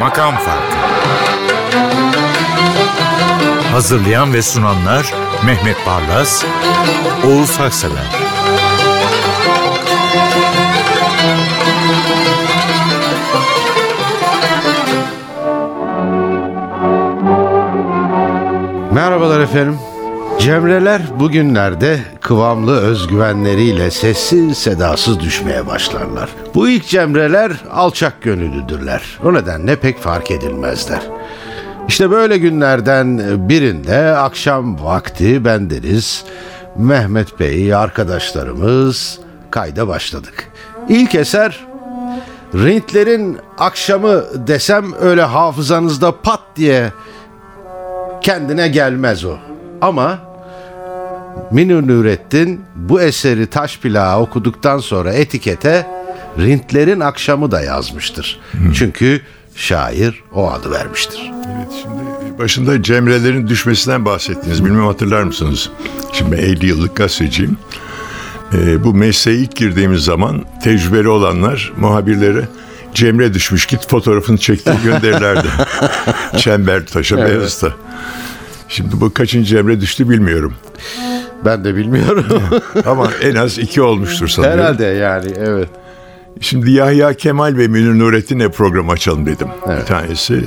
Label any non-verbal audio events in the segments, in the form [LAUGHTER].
Makam Farkı Hazırlayan ve sunanlar Mehmet Barlas, Oğuz Haksever Merhabalar efendim. Cemreler bugünlerde kıvamlı özgüvenleriyle sessiz sedasız düşmeye başlarlar. Bu ilk cemreler alçak gönüllüdürler. O nedenle pek fark edilmezler. İşte böyle günlerden birinde akşam vakti bendeniz Mehmet Bey arkadaşlarımız kayda başladık. İlk eser Rintlerin akşamı desem öyle hafızanızda pat diye kendine gelmez o. Ama Münir Nurettin bu eseri taş plağı okuduktan sonra etikete Rintlerin Akşamı da yazmıştır. Çünkü şair o adı vermiştir. Evet şimdi başında Cemre'lerin düşmesinden bahsettiniz. Bilmem hatırlar mısınız? Şimdi ben 50 yıllık gazeteciyim. Ee, bu mesleğe ilk girdiğimiz zaman tecrübeli olanlar muhabirlere Cemre düşmüş git fotoğrafını çektir gönderirlerdi. [LAUGHS] Çember taşa Evet. Beyazıt'a. Şimdi bu kaçıncı Cemre düştü bilmiyorum. Ben de bilmiyorum. [LAUGHS] Ama en az iki olmuştur sanıyorum. Herhalde yani evet. Şimdi Yahya Kemal ve Münir Nurettin'le program açalım dedim. Bir tanesi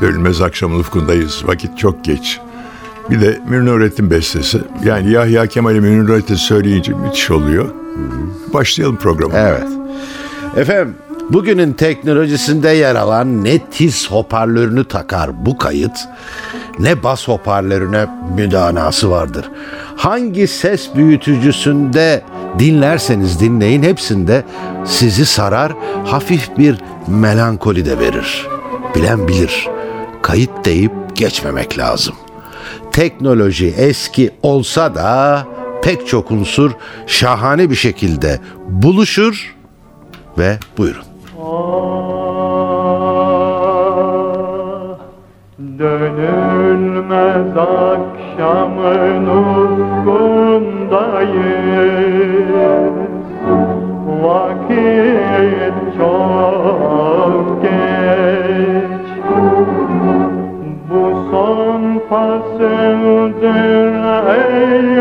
Dönülmez Akşamın Ufkundayız. Vakit çok geç. Bir de Münir Nurettin bestesi. Yani Yahya Kemal'i Münir Nurettin söyleyince müthiş oluyor. Başlayalım programa. Evet. Efendim bugünün teknolojisinde yer alan ne tiz hoparlörünü takar bu kayıt ne bas hoparlörüne müdanası vardır. Hangi ses büyütücüsünde dinlerseniz dinleyin hepsinde sizi sarar hafif bir melankoli de verir. Bilen bilir. Kayıt deyip geçmemek lazım. Teknoloji eski olsa da pek çok unsur şahane bir şekilde buluşur ve buyurun. Ah, Dönülmez akşamın ufkundayız. Vakit çok geç. Bu son fasıldır ey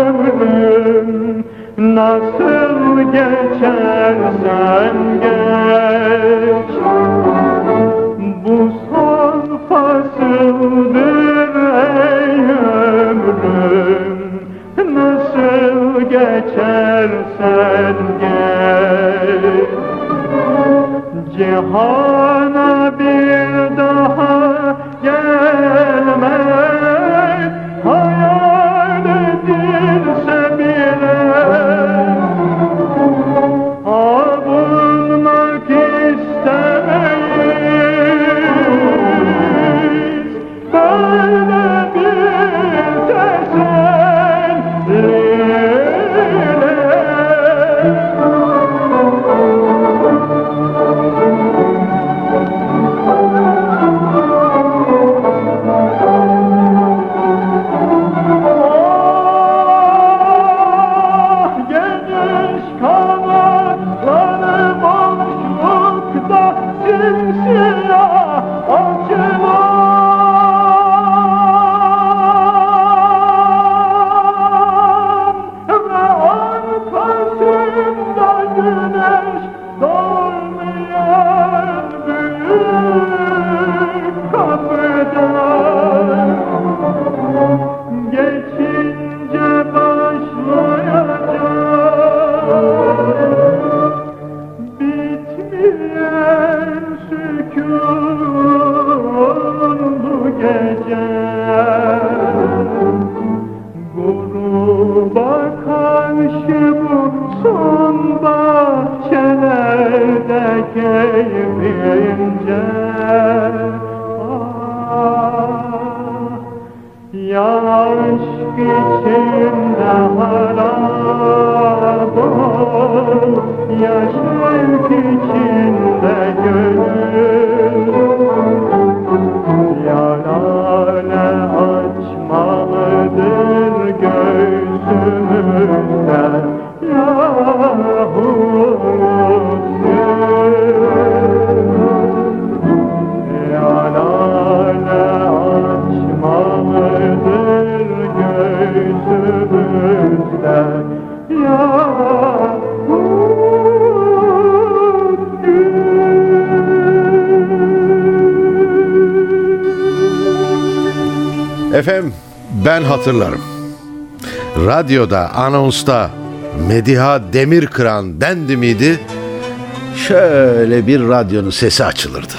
ömrüm. Nasıl geçersen geç जहाँ hatırlarım. Radyoda, anonsta Mediha Demirkıran dendi miydi? Şöyle bir radyonun sesi açılırdı.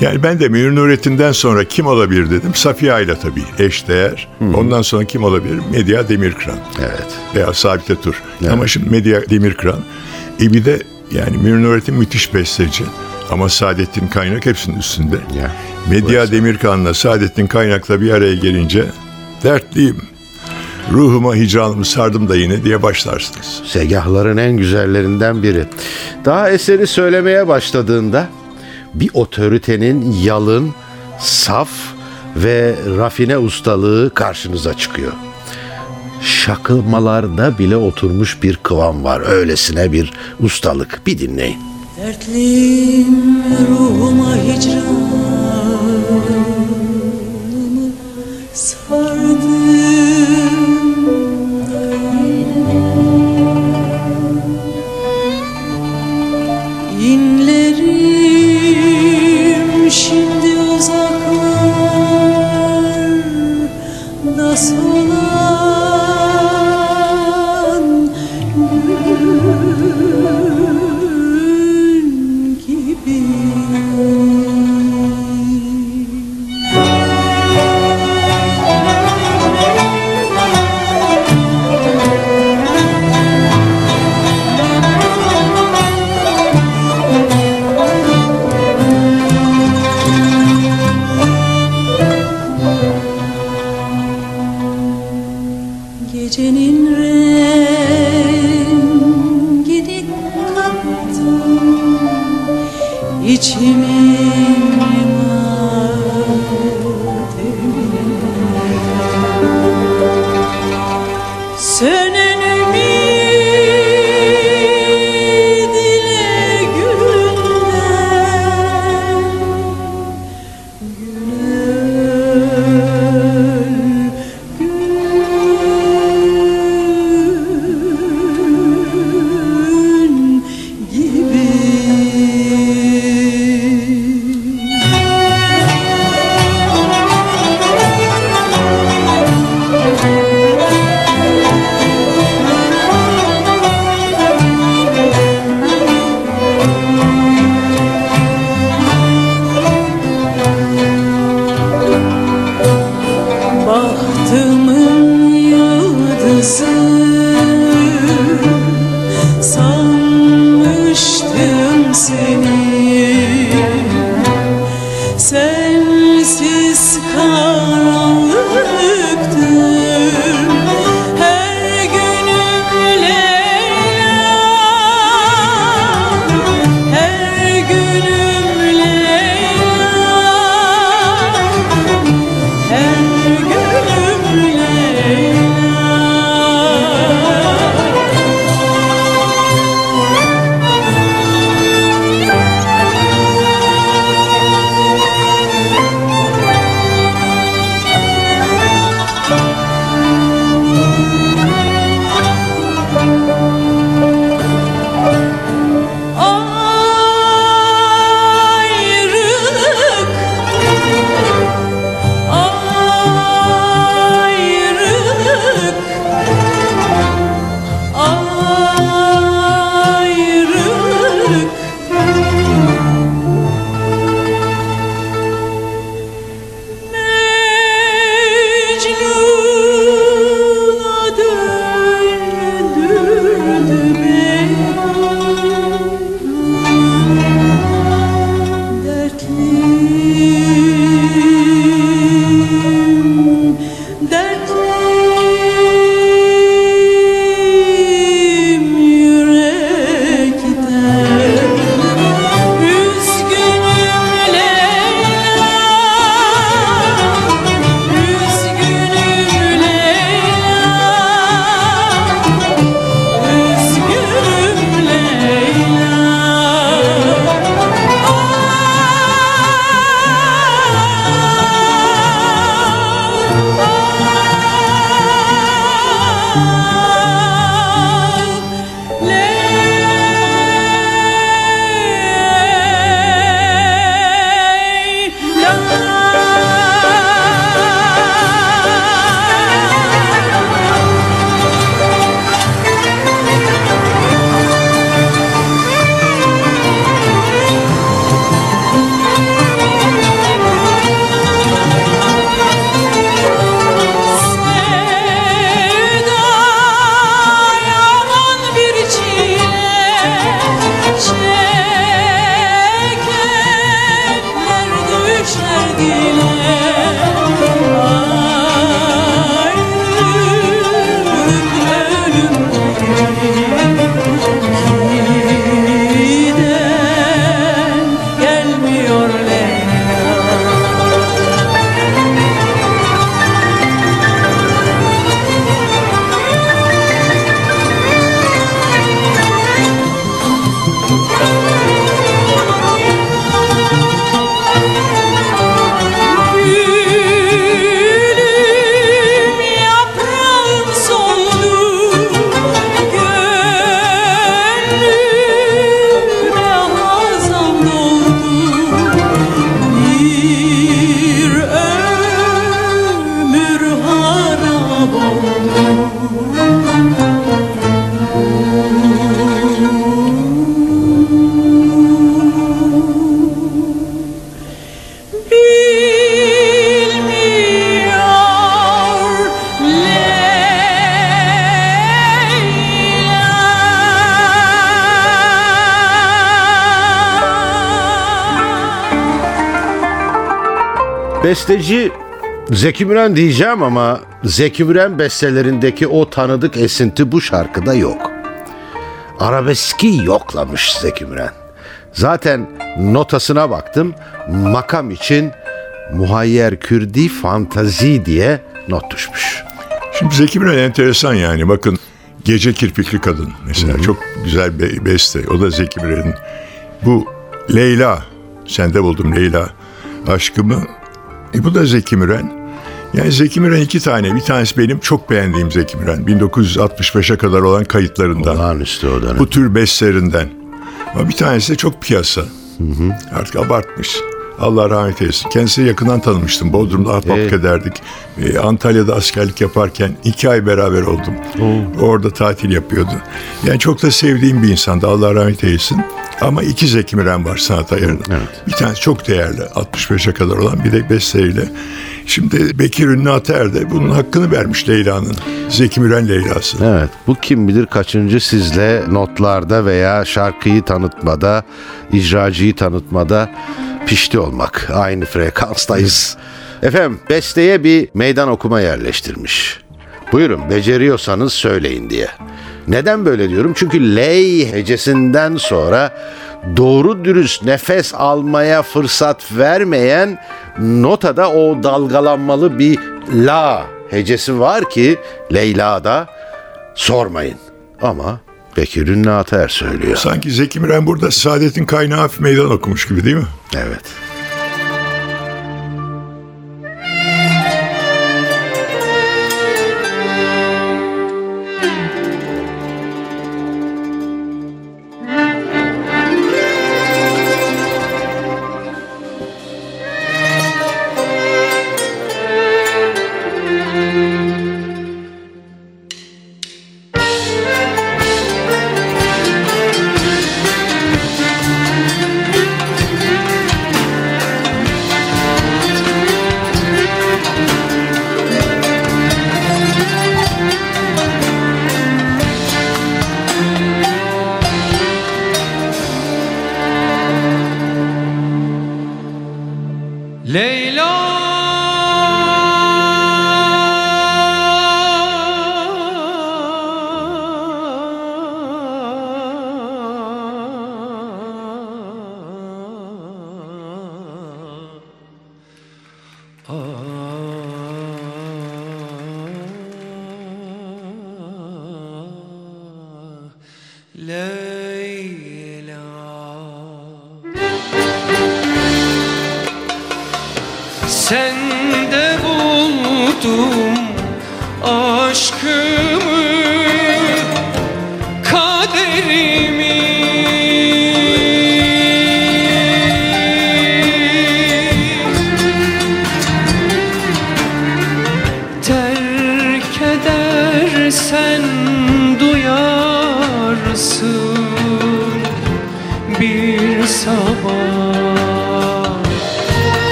Yani ben de Münir Nurettin'den sonra kim olabilir dedim. Safiye Ayla tabii eşdeğer. Ondan sonra kim olabilir? Medya Demirkıran. Evet. Veya Sabite Tur. Ama şimdi Medya Demirkıran. E bir de yani Münir Nurettin müthiş besteci. Ama Saadettin Kaynak hepsinin üstünde. Ya, Medya. Demirkan'la Saadettin Kaynak'la bir araya gelince dertliyim. Ruhuma hicranımı sardım da yine diye başlarsınız. Segahların en güzellerinden biri. Daha eseri söylemeye başladığında bir otoritenin yalın, saf ve rafine ustalığı karşınıza çıkıyor. Şakılmalarda bile oturmuş bir kıvam var. Öylesine bir ustalık. Bir dinleyin. Dertliyim ruhuma hicranımı written Sensiz karanlıktı Besteci Zeki Müren diyeceğim ama Zeki Müren bestelerindeki o tanıdık esinti bu şarkıda yok. Arabeski yoklamış Zeki Müren. Zaten notasına baktım. Makam için muhayyer kürdi fantazi diye not düşmüş. Şimdi Zeki Müren enteresan yani. Bakın Gece Kirpikli Kadın mesela çok güzel bir beste. O da Zeki Müren'in. Bu Leyla, sende buldum Leyla aşkımı. E bu da Zeki Müren. Yani Zeki Müren iki tane. Bir tanesi benim çok beğendiğim Zeki Müren. 1965'e kadar olan kayıtlarından. Olağanüstü o dönem. Bu tür bestlerinden. Ama bir tanesi de çok piyasa. Artık abartmış. Allah rahmet eylesin. Kendisi yakından tanımıştım. Bodrum'da ahbap Evet. ederdik. Ee, Antalya'da askerlik yaparken iki ay beraber oldum. Orada tatil yapıyordu. Yani çok da sevdiğim bir insandı. Allah rahmet eylesin. Ama iki Zeki Müren var sanat ayarında. Bir tanesi çok değerli. 65'e kadar olan bir de besteleriyle. Şimdi Bekir Ünlü Ater de bunun hakkını vermiş Leyla'nın. Zeki Müren Leyla'sı. Evet bu kim bilir kaçıncı sizle notlarda veya şarkıyı tanıtmada, icracıyı tanıtmada pişti olmak. Aynı frekanstayız. Efendim besteye bir meydan okuma yerleştirmiş. Buyurun beceriyorsanız söyleyin diye. Neden böyle diyorum? Çünkü ley hecesinden sonra doğru dürüst nefes almaya fırsat vermeyen notada o dalgalanmalı bir la hecesi var ki Leyla'da sormayın. Ama Bekir Ünlü Ater söylüyor. Sanki Zeki Müren burada saadetin kaynağı meydan okumuş gibi değil mi? Evet.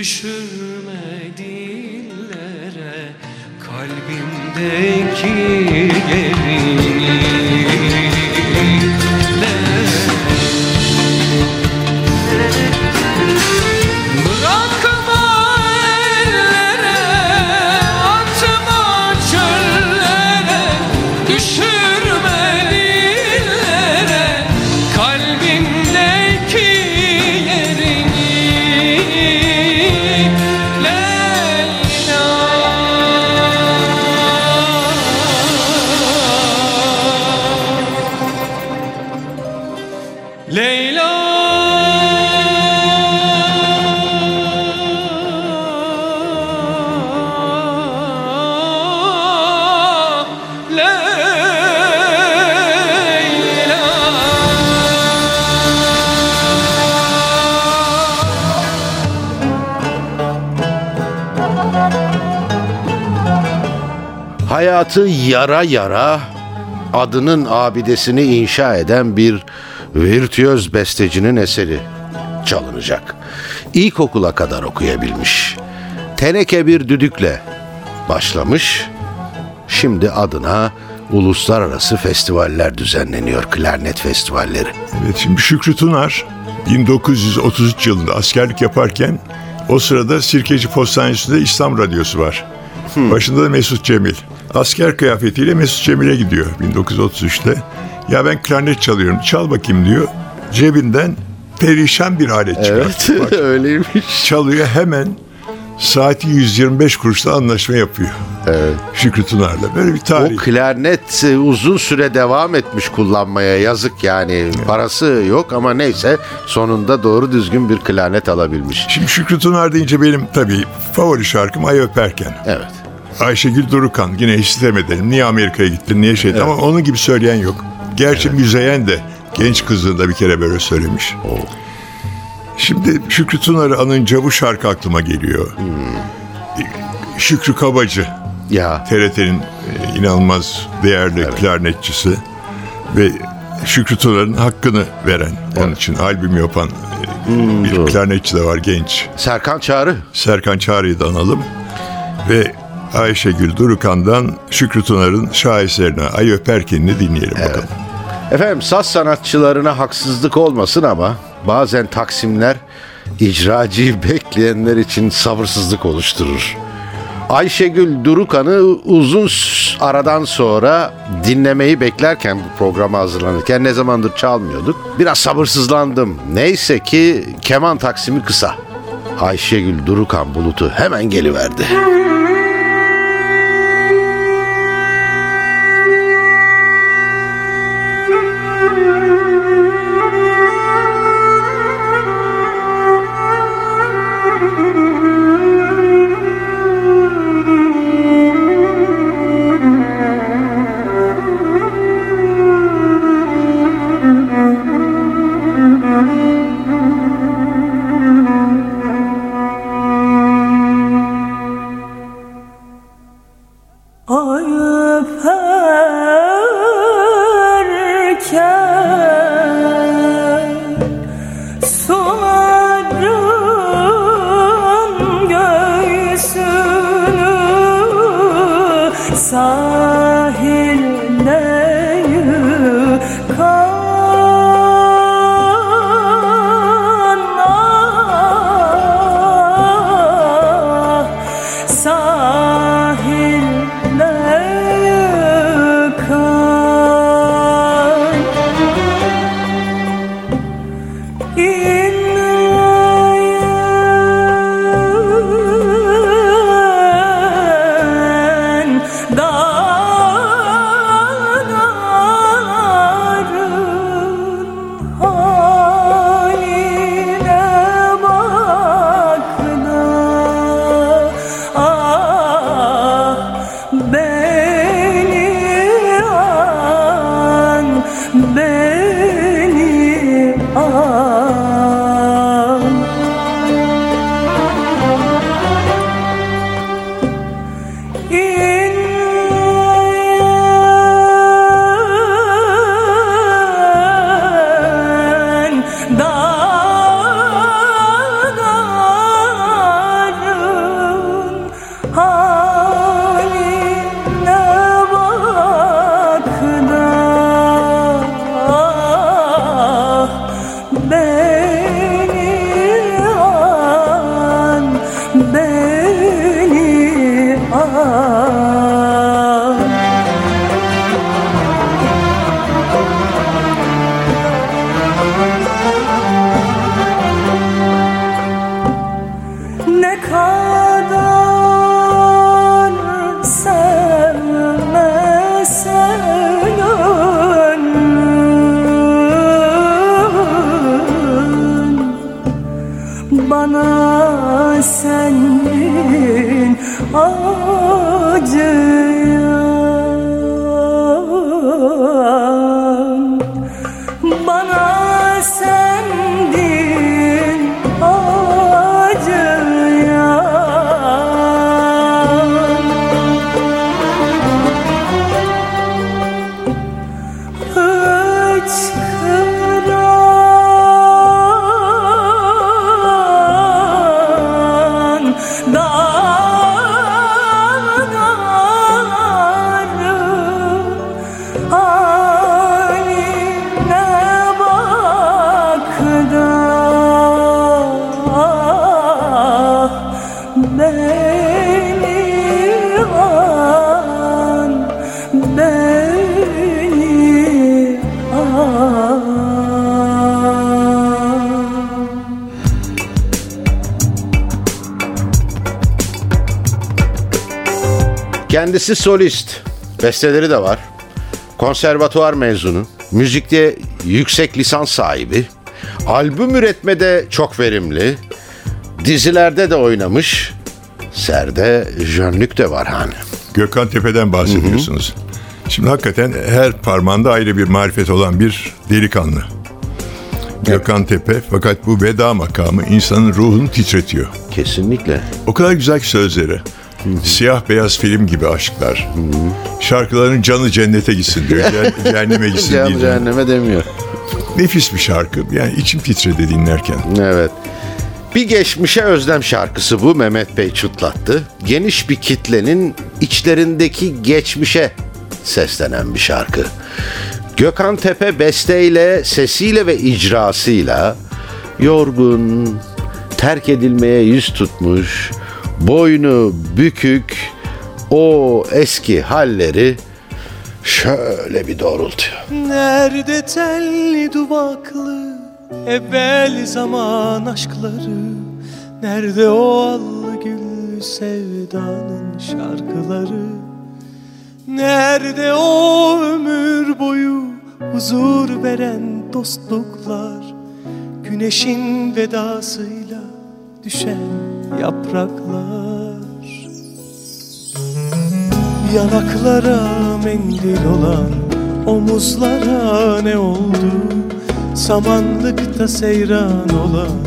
Düşürme dillere Kalbimdeki Hayatı yara yara adının abidesini inşa eden bir virtüöz bestecinin eseri çalınacak. İlkokula kadar okuyabilmiş. Teneke bir düdükle başlamış. Şimdi adına uluslararası festivaller düzenleniyor. Klarnet festivalleri. Evet şimdi Şükrü Tunar 1933 yılında askerlik yaparken o sırada Sirkeci Postanesi'nde İslam Radyosu var. Başında da Mesut Cemil. Asker kıyafetiyle Mesut Cemil'e gidiyor 1933'te. Ya ben klarnet çalıyorum çal bakayım diyor. Cebinden perişan bir alet çıkartıyor. [LAUGHS] Bak, öyleymiş. çalıyor hemen saati 125 kuruşla anlaşma yapıyor. Evet. Şükrü Tunar'la. Böyle bir O tarih. klarnet e, uzun süre devam etmiş kullanmaya yazık yani parası yok ama neyse sonunda doğru düzgün bir klarnet alabilmiş. Şimdi Şükrü Tunar deyince benim tabii favori şarkım Ay Öperken. Evet. Ayşegül Durukan yine hiç demedim. Niye Amerika'ya gittin niye şey ama onun gibi söyleyen yok. Gerçi Müzeyyen de genç kızlığında bir kere böyle söylemiş. Şimdi Şükrü Tunar'ı anınca bu şarkı aklıma geliyor. Şükrü Kabacı Ya TRT'nin e, inanılmaz değerli klarnetçisi ve Şükrü Tunar'ın hakkını veren onun için albüm yapan e, bir klarnetçi de var genç. Serkan Çağrı. Serkan Çağrı'yı da analım. Ve Ayşegül Durukan'dan Şükrü Tunar'ın şaheserine Ay Öperken'ini dinleyelim bakalım. Efendim saz sanatçılarına haksızlık olmasın ama bazen taksimler icracıyı [LAUGHS] bekleyenler için sabırsızlık oluşturur. Ayşegül Durukan'ı uzun aradan sonra dinlemeyi beklerken bu programa hazırlanırken ne zamandır çalmıyorduk. Biraz sabırsızlandım. Neyse ki keman taksimi kısa. Ayşegül Durukan bulutu hemen geliverdi. Kendisi solist. Besteleri de var. Konservatuvar mezunu. Müzikte yüksek lisans sahibi. Albüm üretmede çok verimli. Dizilerde de oynamış. Serde jönlük de var hani. Gökhan Tepe'den bahsediyorsunuz. Şimdi hakikaten her parmağında ayrı bir marifet olan bir delikanlı. Gökhan Tepe fakat bu veda makamı insanın ruhunu titretiyor. Kesinlikle. O kadar güzel ki sözleri. Siyah beyaz film gibi aşklar. Şarkıların canı cennete gitsin diyor. Ce- [LAUGHS] Cehenneme gitsin diyor. Cehenneme demiyor. Nefis bir şarkı. Yani içim titredi dinlerken. Evet. Bir geçmişe özlem şarkısı bu Mehmet Bey çıtlattı. Geniş bir kitlenin içlerindeki geçmişe seslenen bir şarkı. Gökhan Tepe besteyle, sesiyle ve icrasıyla yorgun, terk edilmeye yüz tutmuş, boynu bükük o eski halleri şöyle bir doğrultuyor. Nerede telli duvaklı evvel zaman aşkları? Nerede o allı güllü sevdanın şarkıları? Nerede o ömür boyu huzur veren dostluklar? Güneşin vedasıyla düşen yapraklar Yanaklara mendil olan omuzlara ne oldu? Samanlıkta seyran olan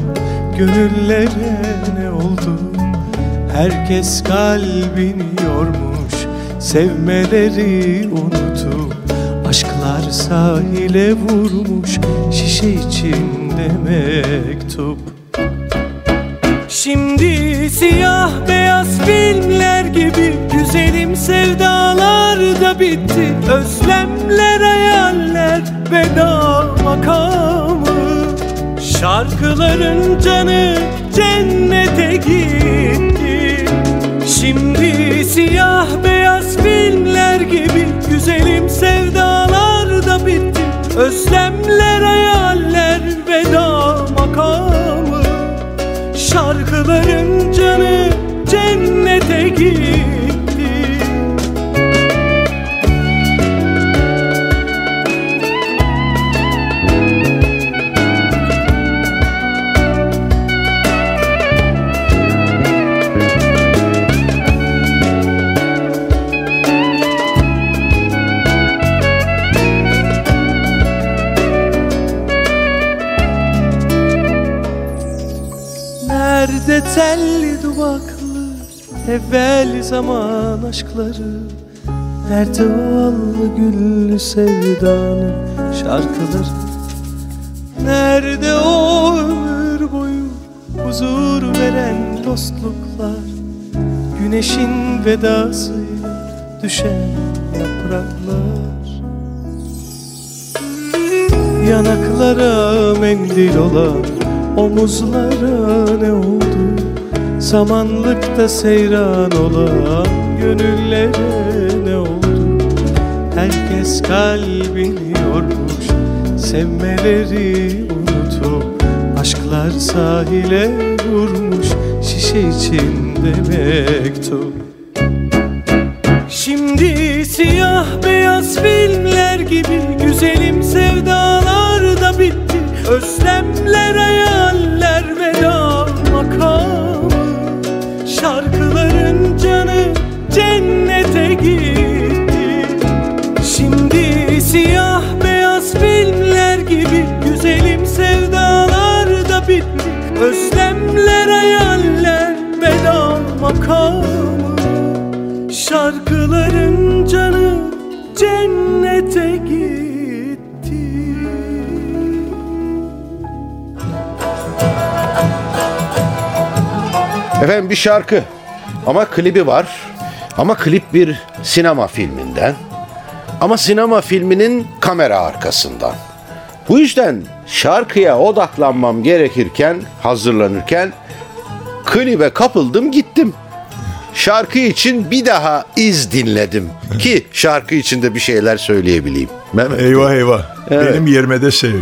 gönüllere ne oldu? Herkes kalbini yormuş, sevmeleri unutup Aşklar sahile vurmuş, şişe içinde mektup Şimdi siyah beyaz filmler gibi Güzelim sevdalar da bitti. Özlemler, hayaller, veda makamı. Şarkıların canı cennete gitti. Şimdi siyah beyaz filmler gibi Güzelim sevdalar da bitti. Özlemler, hayaller, Şarkıların canı cennete gitti zaman aşkları Nerede o allı güllü sevdanın şarkıları? Nerede o ömür boyu huzur veren dostluklar? Güneşin vedasıyla düşen yapraklar? Yanaklara mendil olan omuzlara ne oldu? Samanlıkta seyran olan gönüllere ne oldu? Herkes kalbini yormuş, sevmeleri unutup Aşklar sahile vurmuş, şişe içinde mektup Şimdi siyah beyaz filmler gibi Güzelim sevdalar da bitti Özlemler, hayaller, Efendim bir şarkı ama klibi var. Ama klip bir sinema filminden. Ama sinema filminin kamera arkasından. Bu yüzden şarkıya odaklanmam gerekirken, hazırlanırken klibe kapıldım gittim. Şarkı için bir daha iz dinledim ki şarkı içinde bir şeyler söyleyebileyim. Mehmet. Eyvah eyvah. Evet. Benim yerime de sev.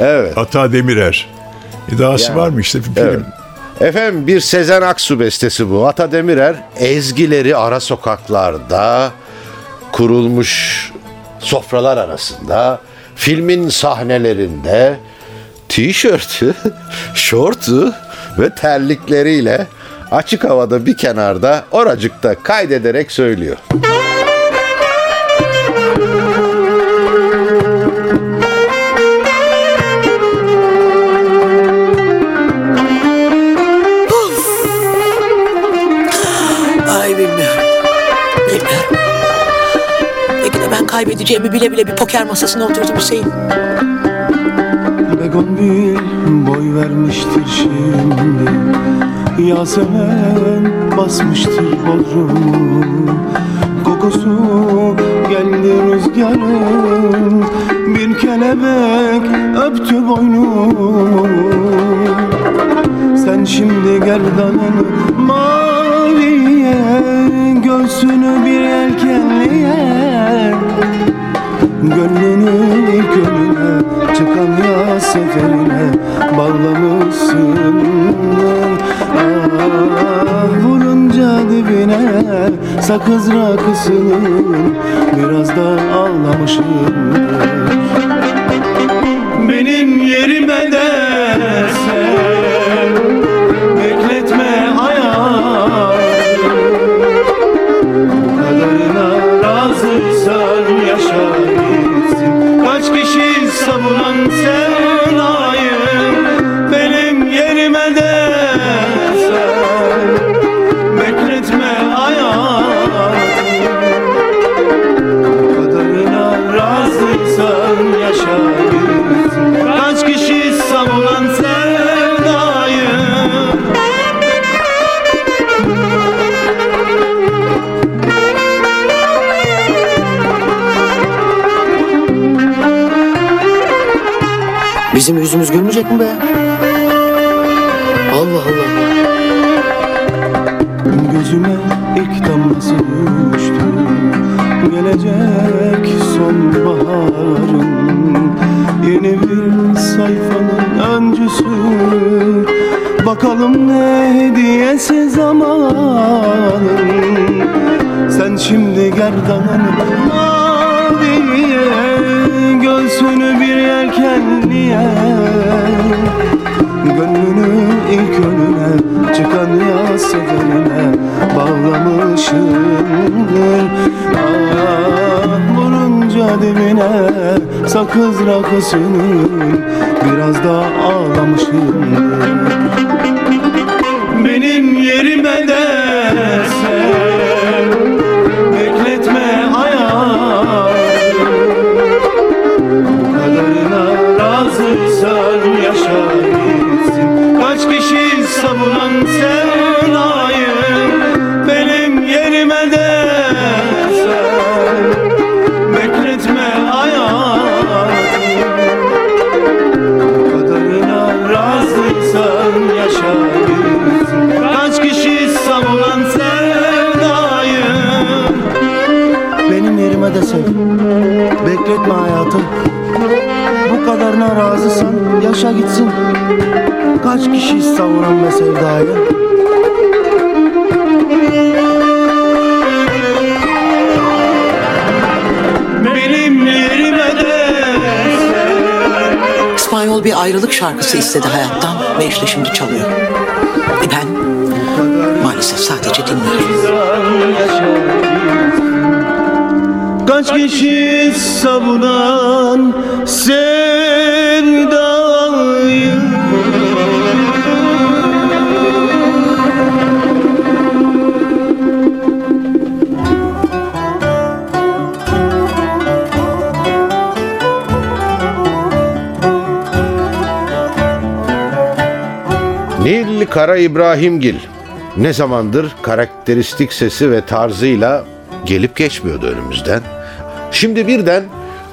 Evet. Ata Demirer. E dahası Ya. var mı işte film? Evet. Efendim bir Sezen Aksu bestesi bu. Ata Demirer ezgileri ara sokaklarda kurulmuş sofralar arasında filmin sahnelerinde tişörtü, [LAUGHS] şortu ve terlikleriyle açık havada bir kenarda oracıkta kaydederek söylüyor. Kaybedeceğimi bile bile bir poker masasına oturdum Hüseyin. Begonvil boy vermiştir şimdi. Yasemen basmıştır bodrumu. Kokusu geldi rüzgarın. Bir kelebek öptü boynumu Sen şimdi gerdanını maviye Göğsünü bir yelkenliye Gönlünü gönlüne çıkan ya seferine bağlamışsın. Ah vurunca dibine sakız rakısının biraz da ağlamışım Bizim yüzümüz gülmeyecek mi be? Allah Allah. Gözüme ilk damlası düştü Gelecek sonbaharın Yeni bir sayfanın öncüsü Bakalım ne hediyesi zamanın Sen şimdi gerdanın maviye Göğsünü bir yelkenliye Gönlünü ilk önüne çıkan ya seferine bağlamışımdır. Ah vurunca dibine sakız rakısının biraz da ağlamışımdır. Benim yerime razıysan yaşa gitsin Kaç kişi savunan sevdayı Benim yerime de sen. Bekletme hayatı Bu kadarına razıysan yaşa gitsin Kaç kişi savunan sevdayı Benim yerime de sev Bekletme hayatım Boşa gitsin Kaç kişi savuran be sevdayı İspanyol bir ayrılık şarkısı istedi hayattan ve işte şimdi çalıyor. E ben maalesef sadece dinliyorum. Kaç kişi savunan sevdayı Kara İbrahimgil ne zamandır karakteristik sesi ve tarzıyla gelip geçmiyordu önümüzden. Şimdi birden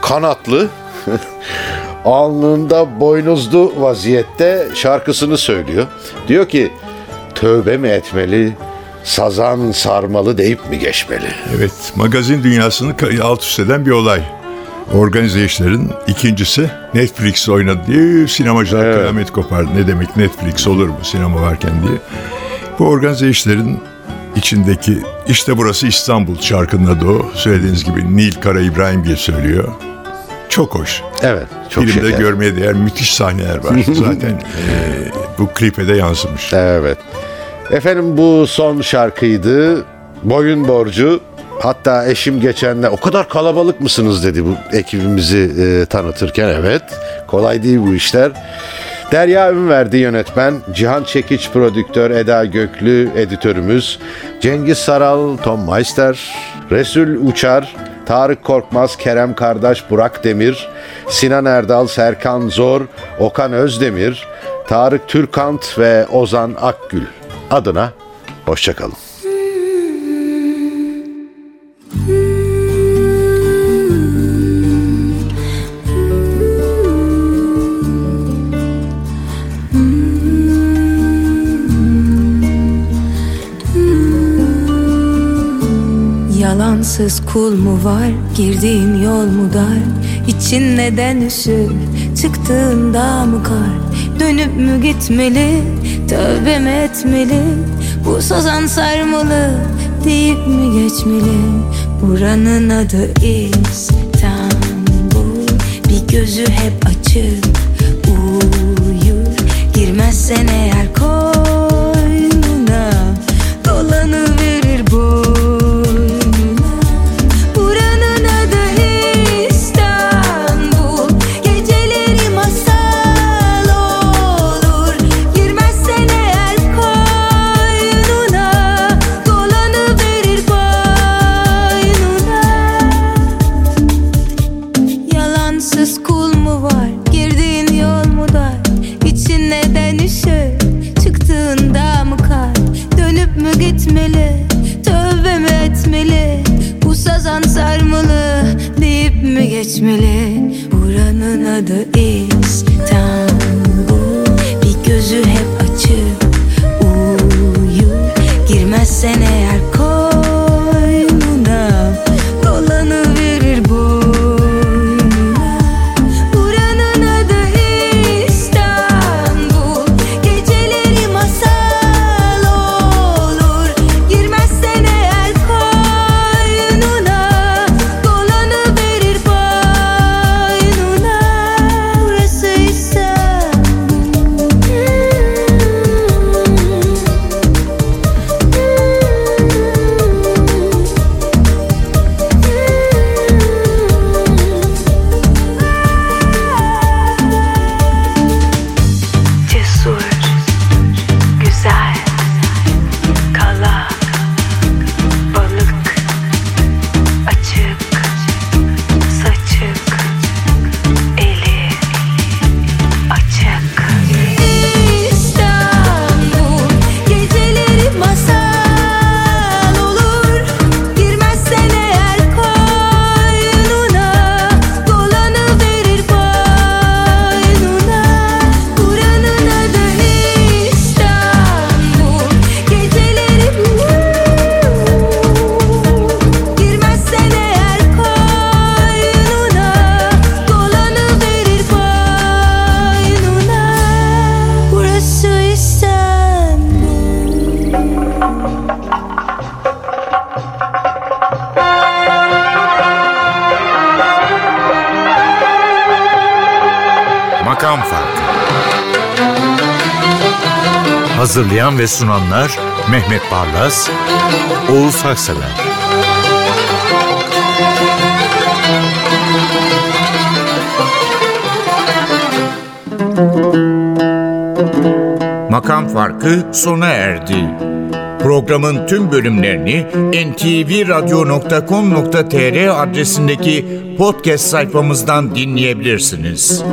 kanatlı, [LAUGHS] alnında boynuzlu vaziyette şarkısını söylüyor. Diyor ki tövbe mi etmeli, sazan sarmalı deyip mi geçmeli? Evet, magazin dünyasını alt üst eden bir olay. Organize işlerin ikincisi Netflix oynadı diye sinemacılar Evet. kıyamet kopardı. Ne demek Netflix olur mu sinema varken diye. Bu organize işlerin içindeki işte burası İstanbul şarkının adı o. Söylediğiniz gibi Nil Kara İbrahimgil söylüyor. Çok hoş. Evet, çok Filmde şeker. görmeye değer müthiş sahneler var. [LAUGHS] Zaten eee, bu klipe de yansımış. Evet. Efendim bu son şarkıydı. Boyun borcu. Hatta eşim geçen de o kadar kalabalık mısınız dedi bu ekibimizi e, tanıtırken. Evet. Kolay değil bu işler. Derya Ünverdi yönetmen, Cihan Çekiç prodüktör, Eda Göklü editörümüz, Cengiz Saral, Tom Meister, Resul Uçar, Tarık Korkmaz, Kerem Kardeş, Burak Demir, Sinan Erdal, Serkan Zor, Okan Özdemir, Tarık Türkant ve Ozan Akgül adına hoşçakalın. Yalansız kul mu var? Girdiğim yol mu dar? İçin neden üşür? Çıktığında mı kar? Dönüp mü gitmeli? Tövbe mi etmeli? Bu sazan sarmalı deyip mi geçmeli? Buranın adı İstanbul. Bir gözü hep açık. Uyur. Girmezsen eğer koynuna mi geçmeli? Buranın adı İstanbul. Bir gözü hep açık Uyur. Girmezsen eğer Ve sunanlar Mehmet Barlas, Oğuz Haksever. Makam Farkı sona erdi. Programın tüm bölümlerini ntvradio.com.tr adresindeki podcast sayfamızdan dinleyebilirsiniz.